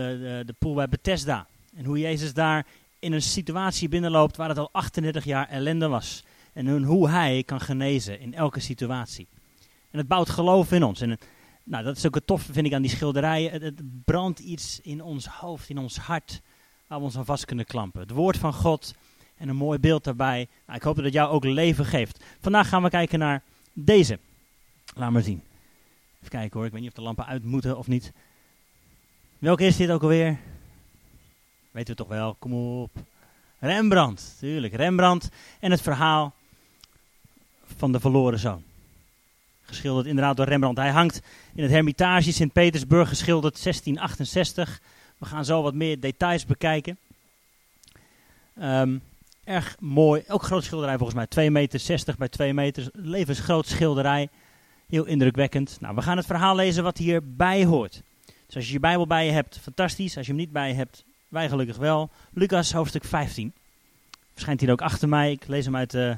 de, de pool bij Bethesda. En hoe Jezus daar in een situatie binnenloopt waar het al 38 jaar ellende was. En hoe hij kan genezen in elke situatie. En het bouwt geloof in ons. En nou, dat is ook het toffe, vind ik, aan die schilderijen. Het, het, brandt iets in ons hoofd, in ons hart, waar we ons aan vast kunnen klampen. Het woord van God en een mooi beeld daarbij. Nou, ik hoop dat het jou ook leven geeft. Vandaag gaan we kijken naar deze. Laat maar zien. Even kijken hoor, ik weet niet of de lampen uit moeten of niet. Welke is dit ook alweer? Weten we toch wel, kom op. Rembrandt, tuurlijk, Rembrandt. En het verhaal van de verloren zoon. Geschilderd inderdaad door Rembrandt. Hij hangt in het Hermitage Sint-Petersburg, geschilderd 1668. We gaan zo wat meer details bekijken. Um, erg mooi, ook groot schilderij volgens mij. 2 meter 60 bij 2 meter. Levensgroot schilderij. Heel indrukwekkend. Nou, we gaan het verhaal lezen wat hierbij hoort. Dus als je je Bijbel bij je hebt, fantastisch. Als je hem niet bij je hebt, wij gelukkig wel. Lucas hoofdstuk 15. Verschijnt hier ook achter mij. Ik lees hem uit uh,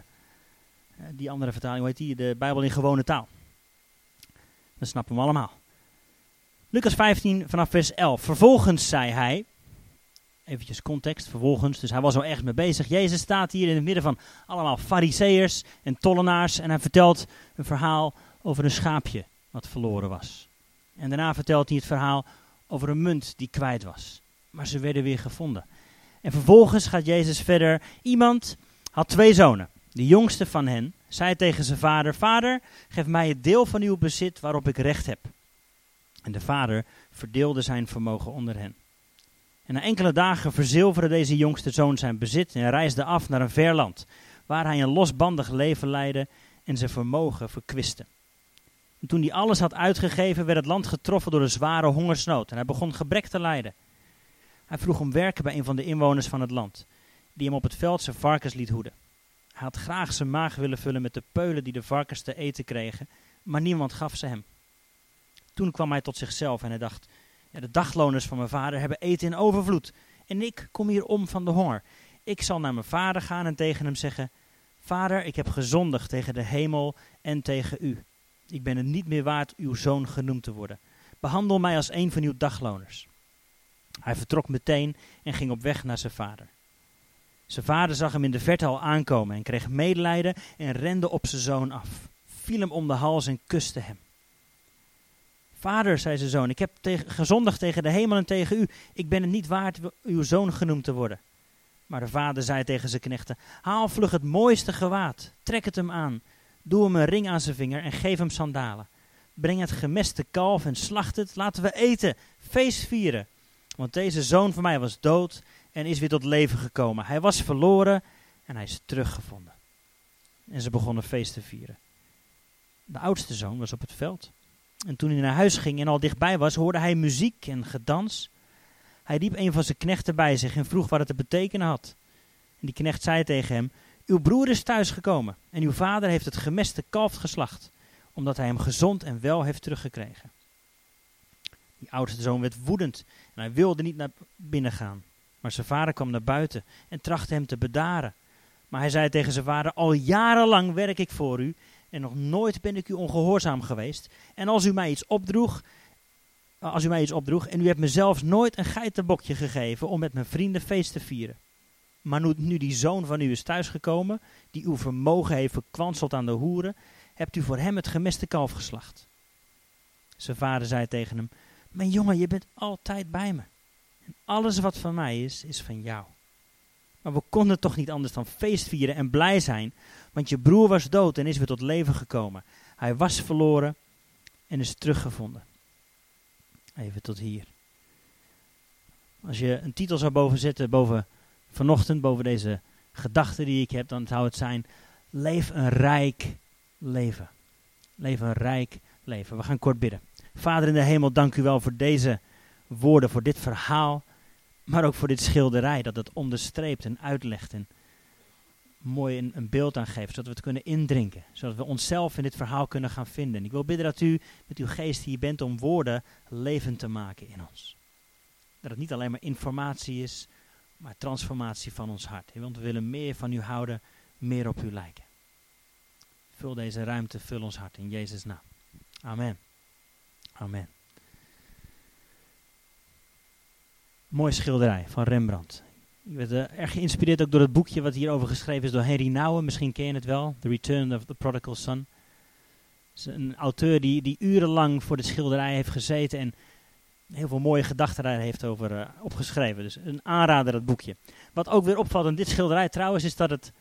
die andere vertaling. Hoe heet die? De Bijbel in gewone taal. Dan snappen we allemaal. Lucas 15 vanaf vers 11. Vervolgens zei hij, eventjes context, vervolgens, dus hij was al echt mee bezig. Jezus staat hier in het midden van allemaal fariseërs en tollenaars en hij vertelt een verhaal over een schaapje wat verloren was. En daarna vertelt hij het verhaal over een munt die kwijt was. Maar ze werden weer gevonden. En vervolgens gaat Jezus verder. Iemand had twee zonen. De jongste van hen zei tegen zijn vader: Vader, geef mij het deel van uw bezit waarop ik recht heb. En de vader verdeelde zijn vermogen onder hen. En na enkele dagen verzilverde deze jongste zoon zijn bezit en reisde af naar een ver land, waar hij een losbandig leven leidde en zijn vermogen verkwiste. En toen hij alles had uitgegeven, werd het land getroffen door een zware hongersnood en hij begon gebrek te lijden. Hij vroeg om werken bij een van de inwoners van het land, die hem op het veld zijn varkens liet hoeden. Hij had graag zijn maag willen vullen met de peulen die de varkens te eten kregen, maar niemand gaf ze hem. Toen kwam hij tot zichzelf en hij dacht, ja, de dagloners van mijn vader hebben eten in overvloed en ik kom hier om van de honger. Ik zal naar mijn vader gaan en tegen hem zeggen, Vader, ik heb gezondigd tegen de hemel en tegen u. Ik ben het niet meer waard uw zoon genoemd te worden. Behandel mij als een van uw dagloners. Hij vertrok meteen en ging op weg naar zijn vader. Zijn vader zag hem in de verte al aankomen en kreeg medelijden en rende op zijn zoon af. Viel hem om de hals en kuste hem. Vader, zei zijn zoon, ik heb tegen, gezondigd tegen de hemel en tegen u. Ik ben het niet waard uw zoon genoemd te worden. Maar de vader zei tegen zijn knechten, haal vlug het mooiste gewaad, trek het hem aan, doe hem een ring aan zijn vinger en geef hem sandalen. Breng het gemeste kalf en slacht het, laten we eten, feest vieren. Want deze zoon van mij was dood en is weer tot leven gekomen. Hij was verloren en hij is teruggevonden. En ze begonnen feest te vieren. De oudste zoon was op het veld. En toen hij naar huis ging en al dichtbij was, hoorde hij muziek en gedans. Hij riep een van zijn knechten bij zich en vroeg wat het te betekenen had. En die knecht zei tegen hem: Uw broer is thuisgekomen en uw vader heeft het gemeste kalf geslacht, omdat hij hem gezond en wel heeft teruggekregen. Die oudste zoon werd woedend en hij wilde niet naar binnen gaan. Maar zijn vader kwam naar buiten en trachtte hem te bedaren. Maar hij zei tegen zijn vader: Al jarenlang werk ik voor u en nog nooit ben ik u ongehoorzaam geweest. En als u mij iets opdroeg, als u mij iets opdroeg en u hebt me zelfs nooit een geitenbokje gegeven om met mijn vrienden feest te vieren. Maar nu, nu die zoon van u is thuisgekomen, die uw vermogen heeft verkwanseld aan de hoeren, hebt u voor hem het gemeste kalf geslacht. Zijn vader zei tegen hem, mijn jongen, je bent altijd bij me. En alles wat van mij is, is van jou. Maar we konden toch niet anders dan feest vieren en blij zijn, want je broer was dood en is weer tot leven gekomen. Hij was verloren en is teruggevonden. Even tot hier. Als je een titel zou boven zetten, boven vanochtend, boven deze gedachte die ik heb, dan zou het zijn: Leef een rijk leven. Leef een rijk leven. We gaan kort bidden. Vader in de hemel, dank u wel voor deze woorden, voor dit verhaal, maar ook voor dit schilderij dat het onderstreept en uitlegt en mooi een, beeld aan geeft, zodat we het kunnen indrinken, zodat we onszelf in dit verhaal kunnen gaan vinden. Ik wil bidden dat u met uw geest hier bent om woorden levend te maken in ons. Dat het niet alleen maar informatie is, maar transformatie van ons hart. Want we willen meer van u houden, meer op u lijken. Vul deze ruimte, vul ons hart in Jezus' naam. Amen. Amen. Mooi schilderij van Rembrandt. Ik werd uh, erg geïnspireerd ook door het boekje wat hierover geschreven is door Henry Nouwen. Misschien ken je het wel, The Return of the Prodigal Son. een auteur die, die urenlang voor de schilderij heeft gezeten en heel veel mooie gedachten daar heeft over uh, opgeschreven. Dus een aanrader, dat boekje. Wat ook weer opvalt in dit schilderij trouwens, is dat het,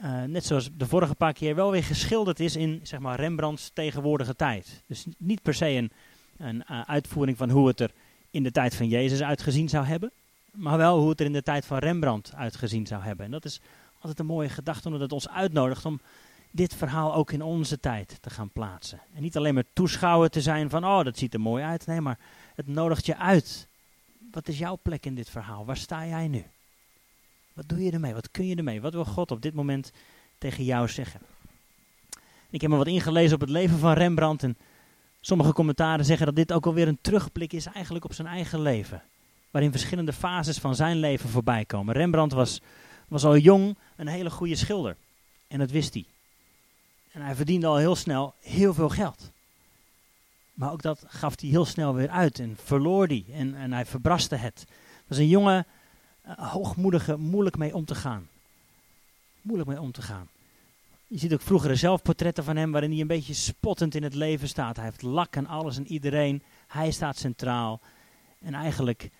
uh, net zoals de vorige paar keer, wel weer geschilderd is in zeg maar, Rembrandts tegenwoordige tijd. Dus niet per se een, een uh, uitvoering van hoe het er in de tijd van Jezus uitgezien zou hebben, maar wel hoe het er in de tijd van Rembrandt uitgezien zou hebben. En dat is altijd een mooie gedachte, omdat het ons uitnodigt om dit verhaal ook in onze tijd te gaan plaatsen. En niet alleen maar toeschouwer te zijn van, oh, dat ziet er mooi uit. Nee, maar het nodigt je uit. Wat is jouw plek in dit verhaal? Waar sta jij nu? Wat doe je ermee? Wat kun je ermee? Wat wil God op dit moment tegen jou zeggen? Ik heb me wat ingelezen op het leven van Rembrandt en sommige commentaren zeggen dat dit ook alweer een terugblik is eigenlijk op zijn eigen leven. Waarin verschillende fases van zijn leven voorbij komen. Rembrandt was, was al jong een hele goede schilder. En dat wist hij. En hij verdiende al heel snel heel veel geld. Maar ook dat gaf hij heel snel weer uit en verloor hij. En, en hij verbraste het. Het was een jonge, uh, hoogmoedige, moeilijk mee om te gaan. Moeilijk mee om te gaan. Je ziet ook vroegere zelfportretten van hem waarin hij een beetje spottend in het leven staat. Hij heeft lak aan alles en iedereen. Hij staat centraal. En eigenlijk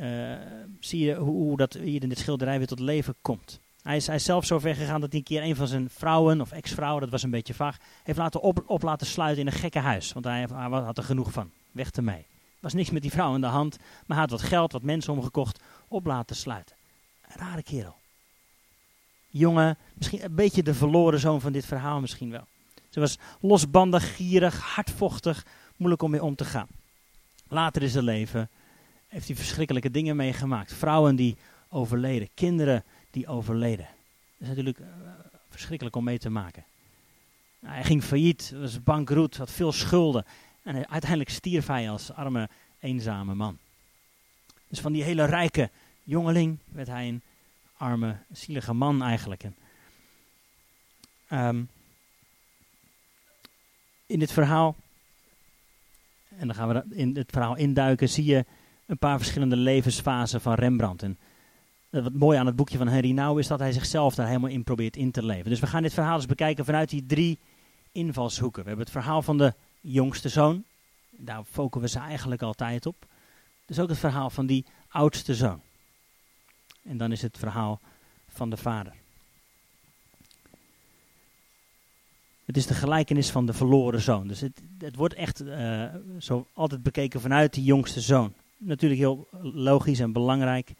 uh, zie je hoe, hoe, dat hier in dit schilderij weer tot leven komt. Hij is, hij zelf zo ver gegaan dat hij een keer een van zijn vrouwen of ex-vrouwen, dat was een beetje vaag, heeft laten op, op laten sluiten in een gekke huis. Want hij, had er genoeg van. Weg ermee. Er was niks met die vrouw in de hand, maar hij had wat geld, wat mensen omgekocht, op laten sluiten. Een rare kerel. Jongen, misschien een beetje de verloren zoon van dit verhaal misschien wel. Ze was losbandig, gierig, hardvochtig, moeilijk om mee om te gaan. Later in zijn leven heeft hij verschrikkelijke dingen meegemaakt. Vrouwen die overleden, kinderen die overleden. Dat is natuurlijk uh, verschrikkelijk om mee te maken. Nou, hij ging failliet, was bankroet, had veel schulden. En uiteindelijk stierf hij als arme, eenzame man. Dus van die hele rijke jongeling werd hij een arme, zielige man eigenlijk. En, um, in dit verhaal, en dan gaan we in het verhaal induiken, zie je een paar verschillende levensfasen van Rembrandt. En wat mooi aan het boekje van Henry Nouw is dat hij zichzelf daar helemaal in probeert in te leven. Dus we gaan dit verhaal eens bekijken vanuit die drie invalshoeken. We hebben het verhaal van de jongste zoon. Daar focussen we ze eigenlijk altijd op. Dus ook het verhaal van die oudste zoon. En dan is het verhaal van de vader. Het is de gelijkenis van de verloren zoon. Dus het, het wordt echt uh, zo altijd bekeken vanuit die jongste zoon. Natuurlijk heel logisch en belangrijk.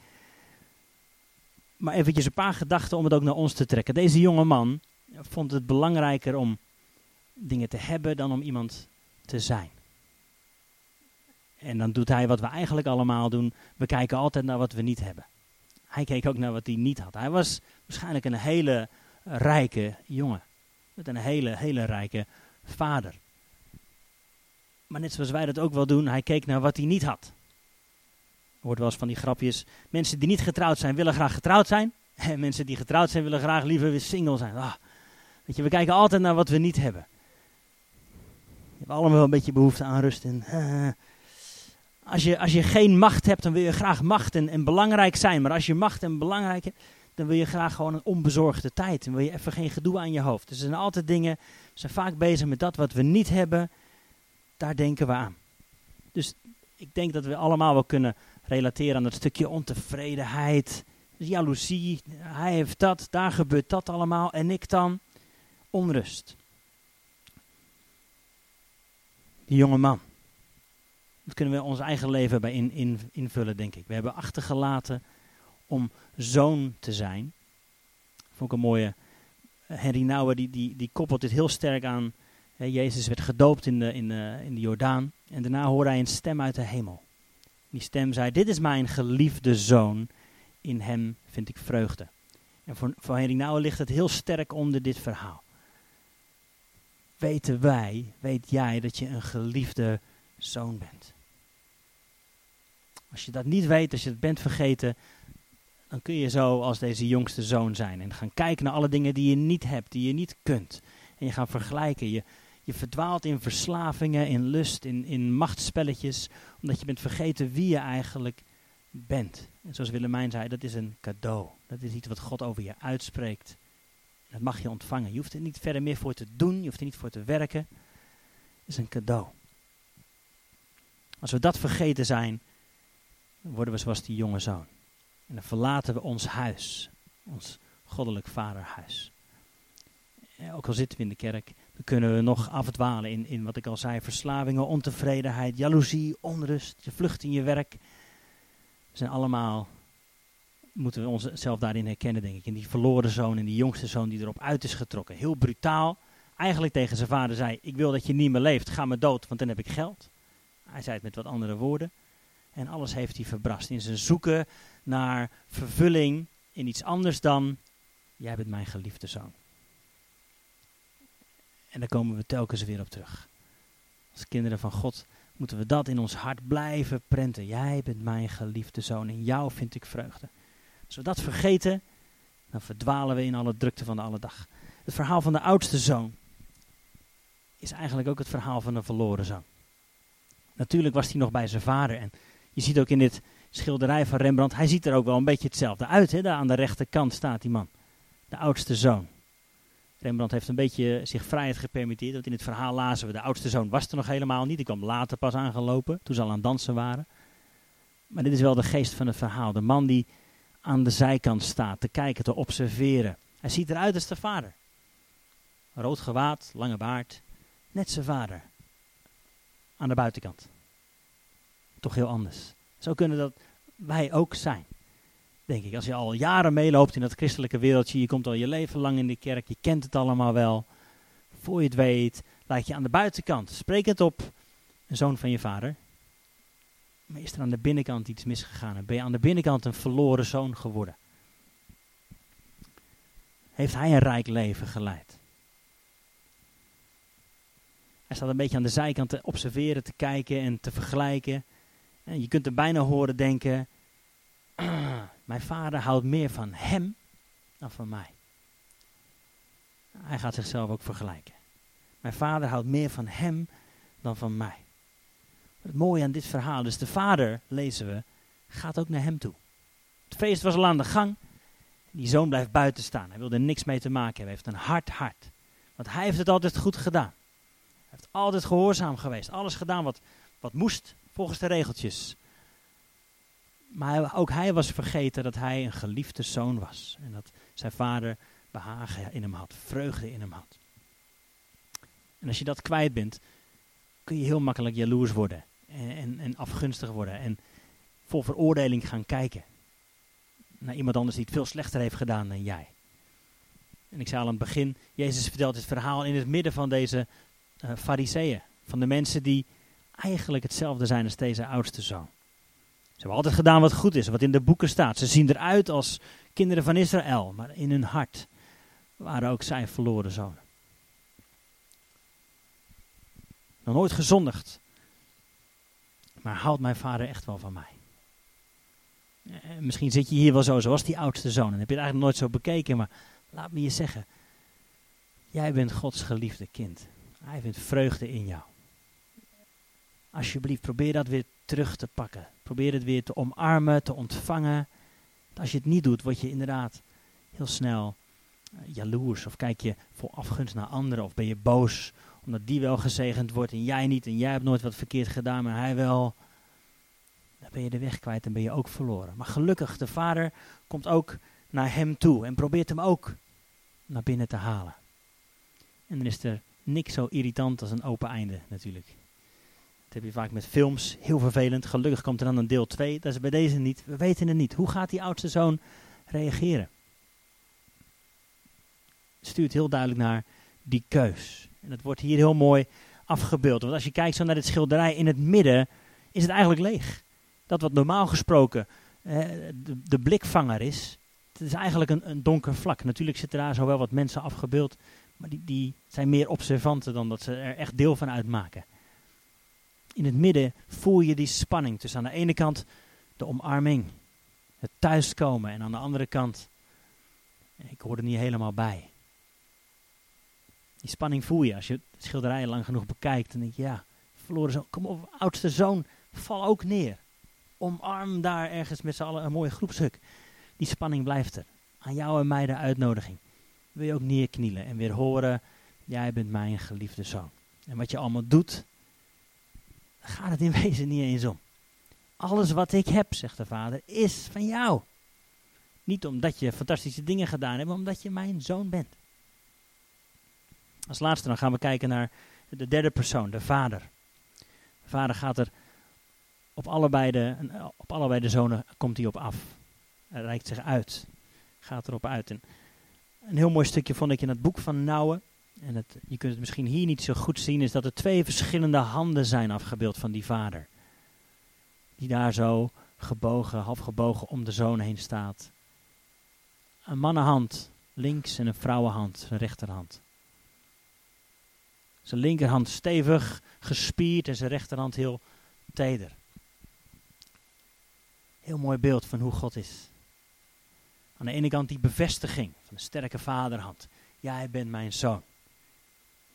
Maar eventjes een paar gedachten om het ook naar ons te trekken. Deze jonge man vond het belangrijker om dingen te hebben dan om iemand te zijn. En dan doet hij wat we eigenlijk allemaal doen. We kijken altijd naar wat we niet hebben. Hij keek ook naar wat hij niet had. Hij was waarschijnlijk een hele rijke jongen. Met een hele, hele rijke vader. Maar net zoals wij dat ook wel doen, hij keek naar wat hij niet had. Wordt wel eens van die grapjes. Mensen die niet getrouwd zijn, willen graag getrouwd zijn. En mensen die getrouwd zijn, willen graag liever weer single zijn. Ah, weet je, we kijken altijd naar wat we niet hebben. We hebben allemaal wel een beetje behoefte aan rust. En, uh, als, je, als je geen macht hebt, dan wil je graag macht en, en belangrijk zijn. Maar als je macht en belangrijk hebt, dan wil je graag gewoon een onbezorgde tijd. Dan wil je even geen gedoe aan je hoofd. Dus er zijn altijd dingen, we zijn vaak bezig met dat wat we niet hebben. Daar denken we aan. Dus ik denk dat we allemaal wel kunnen relateren aan dat stukje ontevredenheid, jaloezie. Hij heeft dat, daar gebeurt dat allemaal en ik dan onrust. Die jonge man. Dat kunnen we ons eigen leven bij in, in, invullen, denk ik. We hebben achtergelaten om zoon te zijn. Vond ik een mooie. Henry Nouwen die, die, die koppelt dit heel sterk aan. Hè, Jezus werd gedoopt in de, in, de, in de Jordaan. En daarna hoorde hij een stem uit de hemel. Die stem zei: Dit is mijn geliefde zoon. In hem vind ik vreugde. En voor, voor Henry Nouwen ligt het heel sterk onder dit verhaal. Weten wij, weet jij dat je een geliefde zoon bent? Als je dat niet weet, als je het bent vergeten, dan kun je zo als deze jongste zoon zijn. En gaan kijken naar alle dingen die je niet hebt, die je niet kunt. En je gaat vergelijken. Je, je verdwaalt in verslavingen, in lust, in, in machtsspelletjes. Omdat je bent vergeten wie je eigenlijk bent. En zoals Willemijn zei, dat is een cadeau. Dat is iets wat God over je uitspreekt. Dat mag je ontvangen. Je hoeft er niet verder meer voor te doen, je hoeft er niet voor te werken. Het is een cadeau. Als we dat vergeten zijn, worden we zoals die jonge zoon. En dan verlaten we ons huis, ons goddelijk vaderhuis. ook al zitten we in de kerk, kunnen we nog afdwalen in, in wat ik al zei, verslavingen, ontevredenheid, jaloezie, onrust, je vlucht in je werk. We zijn allemaal, moeten we onszelf daarin herkennen, denk ik. In die verloren zoon en die jongste zoon die erop uit is getrokken. Heel brutaal. Eigenlijk tegen zijn vader zei, ik wil dat je niet meer leeft, ga maar dood, want dan heb ik geld. Hij zei het met wat andere woorden. En alles heeft hij verbrast. In zijn zoeken naar vervulling in iets anders dan, jij bent mijn geliefde zoon. En daar komen we telkens weer op terug. Als kinderen van God moeten we dat in ons hart blijven prenten. Jij bent mijn geliefde zoon, in jou vind ik vreugde. Als we dat vergeten, dan verdwalen we in alle drukte van de alle dag. Het verhaal van de oudste zoon is eigenlijk ook het verhaal van de verloren zoon. Natuurlijk was hij nog bij zijn vader. En je ziet ook in dit schilderij van Rembrandt, hij ziet er ook wel een beetje hetzelfde uit. Daar aan de rechterkant staat die man. De oudste zoon. Rembrandt heeft een beetje zich vrijheid gepermitteerd. Want in het verhaal lazen we, de oudste zoon was er nog helemaal niet. Die kwam later pas aangelopen, toen ze al aan het dansen waren. Maar dit is wel de geest van het verhaal. De man die aan de zijkant staat, te kijken, te observeren. Hij ziet eruit als de vader. Rood gewaad, lange baard. Net zijn vader aan de buitenkant. Toch heel anders. Zo kunnen dat wij ook zijn. Denk ik, als je al jaren meeloopt in dat christelijke wereldje, je komt al je leven lang in de kerk, je kent het allemaal wel. Voor je het weet, laat je aan de buitenkant, spreek het op, een zoon van je vader. Maar is er aan de binnenkant iets misgegaan en ben je aan de binnenkant een verloren zoon geworden? Heeft hij een rijk leven geleid? Hij staat een beetje aan de zijkant te observeren, te kijken en te vergelijken. En je kunt er bijna horen denken, mijn vader houdt meer van hem dan van mij. Hij gaat zichzelf ook vergelijken. Mijn vader houdt meer van hem dan van mij. Het mooie aan dit verhaal is, de vader, lezen we, gaat ook naar hem toe. Het feest was al aan de gang. Die zoon blijft buiten staan. Hij wil er niks mee te maken hebben. Hij heeft een hard hart. Want hij heeft het altijd goed gedaan heeft altijd gehoorzaam geweest. Alles gedaan wat, wat moest volgens de regeltjes. Maar ook hij was vergeten dat hij een geliefde zoon was. En dat zijn vader behagen in hem had, vreugde in hem had. En als je dat kwijt bent, kun je heel makkelijk jaloers worden. En, en, afgunstig worden. En vol veroordeling gaan kijken. Naar iemand anders die het veel slechter heeft gedaan dan jij. En ik zei al aan het begin, Jezus vertelt dit verhaal in het midden van deze uh, fariseeën. Van de mensen die eigenlijk hetzelfde zijn als deze oudste zoon. Ze hebben altijd gedaan wat goed is, wat in de boeken staat. Ze zien eruit als kinderen van Israël, maar in hun hart waren ook zij verloren zonen. Nog nooit gezondigd, maar houdt mijn vader echt wel van mij. Eh, misschien zit je hier wel zo, zoals die oudste zoon. En heb je het eigenlijk nooit zo bekeken, maar laat me je zeggen. Jij bent Gods geliefde kind. Hij vindt vreugde in jou. Alsjeblieft, probeer dat weer terug te pakken. Probeer het weer te omarmen, te ontvangen. Als je het niet doet, word je inderdaad heel snel uh, jaloers. Of kijk je vol afgunst naar anderen. Of ben je boos omdat die wel gezegend wordt en jij niet. En jij hebt nooit wat verkeerd gedaan, maar hij wel. Dan ben je de weg kwijt en ben je ook verloren. Maar gelukkig, de vader komt ook naar hem toe en probeert hem ook naar binnen te halen. En dan is er niks zo irritant als een open einde natuurlijk. Dat heb je vaak met films, heel vervelend. Gelukkig komt er dan een deel 2, dat is bij deze niet. We weten het niet. Hoe gaat die oudste zoon reageren? Stuurt heel duidelijk naar die keus. En dat wordt hier heel mooi afgebeeld. Want als je kijkt zo naar dit schilderij in het midden, is het eigenlijk leeg. Dat wat normaal gesproken eh, de, de, blikvanger is, het is eigenlijk een, een donker vlak. Natuurlijk zitten daar zo wel wat mensen afgebeeld maar die, die zijn meer observanten dan dat ze er echt deel van uitmaken. In het midden voel je die spanning tussen aan de ene kant de omarming, het thuiskomen en aan de andere kant, ik hoor er niet helemaal bij. Die spanning voel je als je het schilderij lang genoeg bekijkt. Dan denk je, ja, verloren zoon, kom op, oudste zoon, val ook neer. Omarm daar ergens met z'n allen een mooi groepshuk. Die spanning blijft er. Aan jou en mij de uitnodiging. Wil je ook neerknielen en weer horen, jij bent mijn geliefde zoon. En wat je allemaal doet, gaat het in wezen niet eens om. Alles wat ik heb, zegt de vader, is van jou. Niet omdat je fantastische dingen gedaan hebt, maar omdat je mijn zoon bent. Als laatste dan gaan we kijken naar de derde persoon, de vader. De vader gaat er op allebei de, op allebei de zonen komt hij op af. Hij reikt zich uit. Gaat erop uit. En een heel mooi stukje vond ik in het boek van Nouwen. En het, je kunt het misschien hier niet zo goed zien, is dat er twee verschillende handen zijn afgebeeld van die vader. Die daar zo gebogen, half gebogen om de zoon heen staat. Een mannenhand links en een vrouwenhand, zijn rechterhand. Zijn linkerhand stevig, gespierd en zijn rechterhand heel teder. Heel mooi beeld van hoe God is. Aan de ene kant die bevestiging van de sterke vaderhand. Jij bent mijn zoon.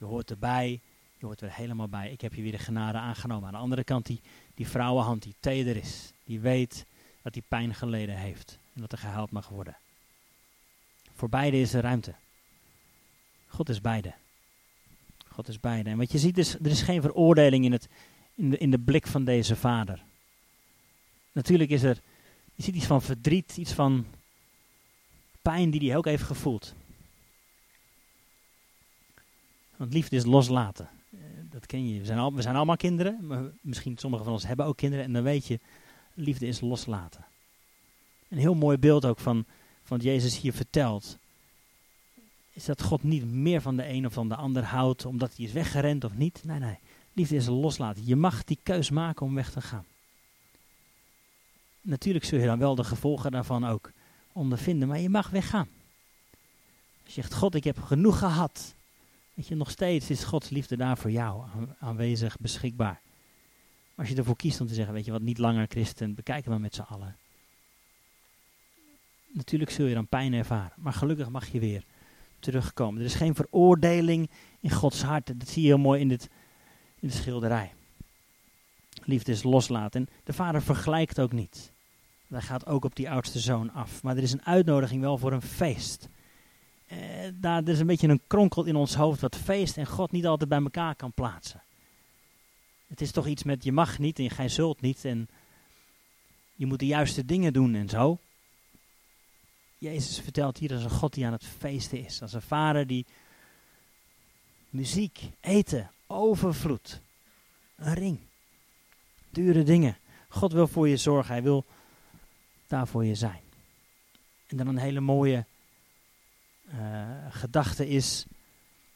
Je hoort erbij, je hoort er helemaal bij. Ik heb je weer de genade aangenomen. Aan de andere kant die, die vrouwenhand die teder is. Die weet dat hij pijn geleden heeft. En dat er gehuild mag worden. Voor beide is er ruimte. God is beide. God is beide. En wat je ziet is, er is geen veroordeling in, het, in, de, in de blik van deze vader. Natuurlijk is er, je ziet iets van verdriet, iets van pijn die hij ook heeft gevoeld. Want liefde is loslaten. Eh, dat ken je. We zijn, we zijn allemaal kinderen, maar misschien sommigen van ons hebben ook kinderen. En dan weet je, liefde is loslaten. Een heel mooi beeld ook van, van wat Jezus hier vertelt. Is dat God niet meer van de een of van de ander houdt omdat hij is weggerend of niet. Nee, nee. Liefde is loslaten. Je mag die keus maken om weg te gaan. Natuurlijk zul je dan wel de gevolgen daarvan ook ondervinden, maar je mag weggaan. Je zegt, God, ik heb genoeg gehad. Weet je, nog steeds is Gods liefde daar voor jou aanwezig, beschikbaar. Als je ervoor kiest om te zeggen, weet je wat, niet langer christen, bekijken we met z'n allen. Natuurlijk zul je dan pijn ervaren, maar gelukkig mag je weer terugkomen. Er is geen veroordeling in Gods hart. Dat zie je heel mooi in, dit, in de schilderij. Liefde is loslaten. En de vader vergelijkt ook niet. Hij gaat ook op die oudste zoon af. Maar er is een uitnodiging wel voor een feest. Eh, daar is een beetje een kronkel in ons hoofd wat feest en God niet altijd bij elkaar kan plaatsen. Het is toch iets met je mag niet en gij zult niet en je moet de juiste dingen doen en zo. Jezus vertelt hier als een God die aan het feesten is. Als een vader die muziek, eten, overvloed, een ring, dure dingen. God wil voor je zorgen. Hij wil daar voor je zijn. En dan een hele mooie gedachte is,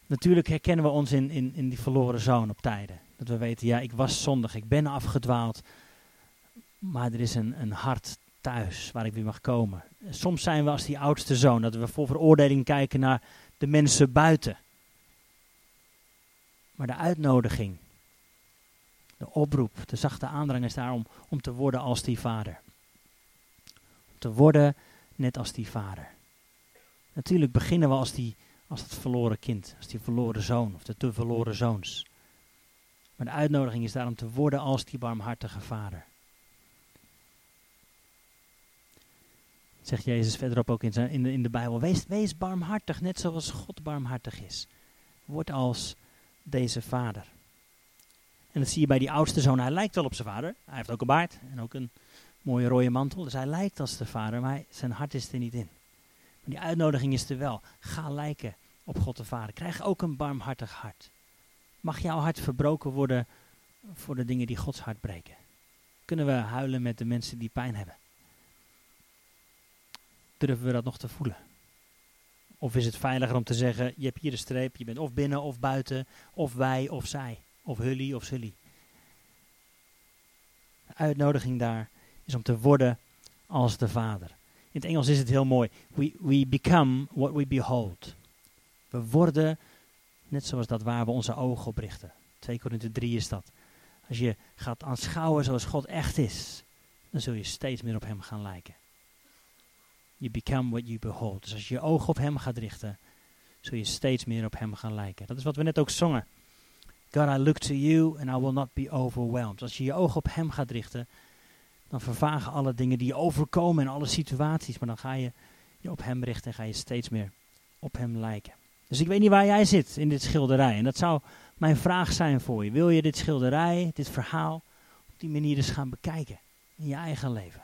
natuurlijk herkennen we ons in, in, in die verloren zoon op tijden. Dat we weten, ja, ik was zondig, ik ben afgedwaald, maar er is een, een hart thuis waar ik weer mag komen. Soms zijn we als die oudste zoon, dat we voor veroordeling kijken naar de mensen buiten. Maar de uitnodiging, de oproep, de zachte aandrang is daar om, om te worden als die vader. Om te worden net als die vader. Natuurlijk beginnen we als, die, als het verloren kind, als die verloren zoon of de te verloren zoons. Maar de uitnodiging is daar om te worden als die barmhartige vader. Zegt Jezus verderop ook in, zijn, in, de, in de Bijbel. Wees, wees barmhartig, net zoals God barmhartig is. Word als deze vader. En dat zie je bij die oudste zoon. Hij lijkt wel op zijn vader. Hij heeft ook een baard en ook een mooie rode mantel. Dus hij lijkt als de vader, maar zijn hart is er niet in. Maar die uitnodiging is er wel. Ga lijken op God de Vader. Krijg ook een barmhartig hart. Mag jouw hart verbroken worden voor de dingen die Gods hart breken? Kunnen we huilen met de mensen die pijn hebben? Durven we dat nog te voelen? Of is het veiliger om te zeggen, je hebt hier de streep, je bent of binnen of buiten, of wij of zij, of hully of zully. De uitnodiging daar is om te worden als de Vader. In het Engels is het heel mooi. We, we become what we behold. We worden net zoals dat waar we onze ogen op richten. 2 Korinther 3 is dat. Als je gaat aanschouwen zoals God echt is, dan zul je steeds meer op hem gaan lijken. You become what you behold. Dus als je je ogen op hem gaat richten, zul je steeds meer op hem gaan lijken. Dat is wat we net ook zongen. God, I look to you and I will not be overwhelmed. Als je je ogen op hem gaat richten, dan vervagen alle dingen die je overkomen en alle situaties. Maar dan ga je je op hem richten en ga je steeds meer op hem lijken. Dus ik weet niet waar jij zit in dit schilderij. En dat zou mijn vraag zijn voor je. Wil je dit schilderij, dit verhaal, op die manier eens gaan bekijken in je eigen leven?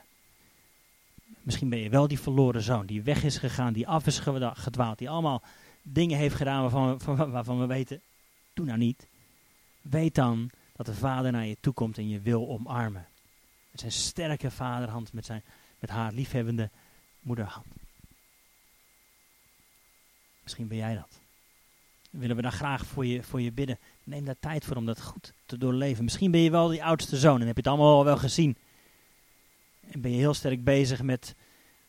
Misschien ben je wel die verloren zoon die weg is gegaan, die af is gedwaald, die allemaal dingen heeft gedaan waarvan, waarvan we weten, doe nou niet. Weet dan dat de vader naar je toe komt en je wil omarmen. Met zijn sterke vaderhand, met, zijn, met haar liefhebbende moederhand. Misschien ben jij dat. Dan willen we daar graag voor je, voor je bidden. Neem daar tijd voor om dat goed te doorleven. Misschien ben je wel die oudste zoon en heb je het allemaal wel gezien. En ben je heel sterk bezig met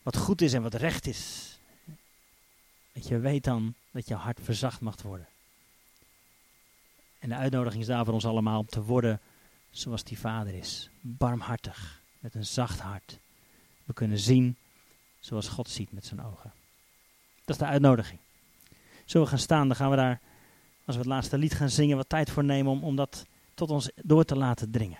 wat goed is en wat recht is. Dat je weet dan dat je hart verzacht mag worden. En de uitnodiging is daar voor ons allemaal om te worden zoals die vader is. Barmhartig, met een zacht hart. We kunnen zien zoals God ziet met zijn ogen. Dat is de uitnodiging. Zullen we gaan staan, dan gaan we daar, als we het laatste lied gaan zingen, wat tijd voor nemen om, om dat tot ons door te laten dringen.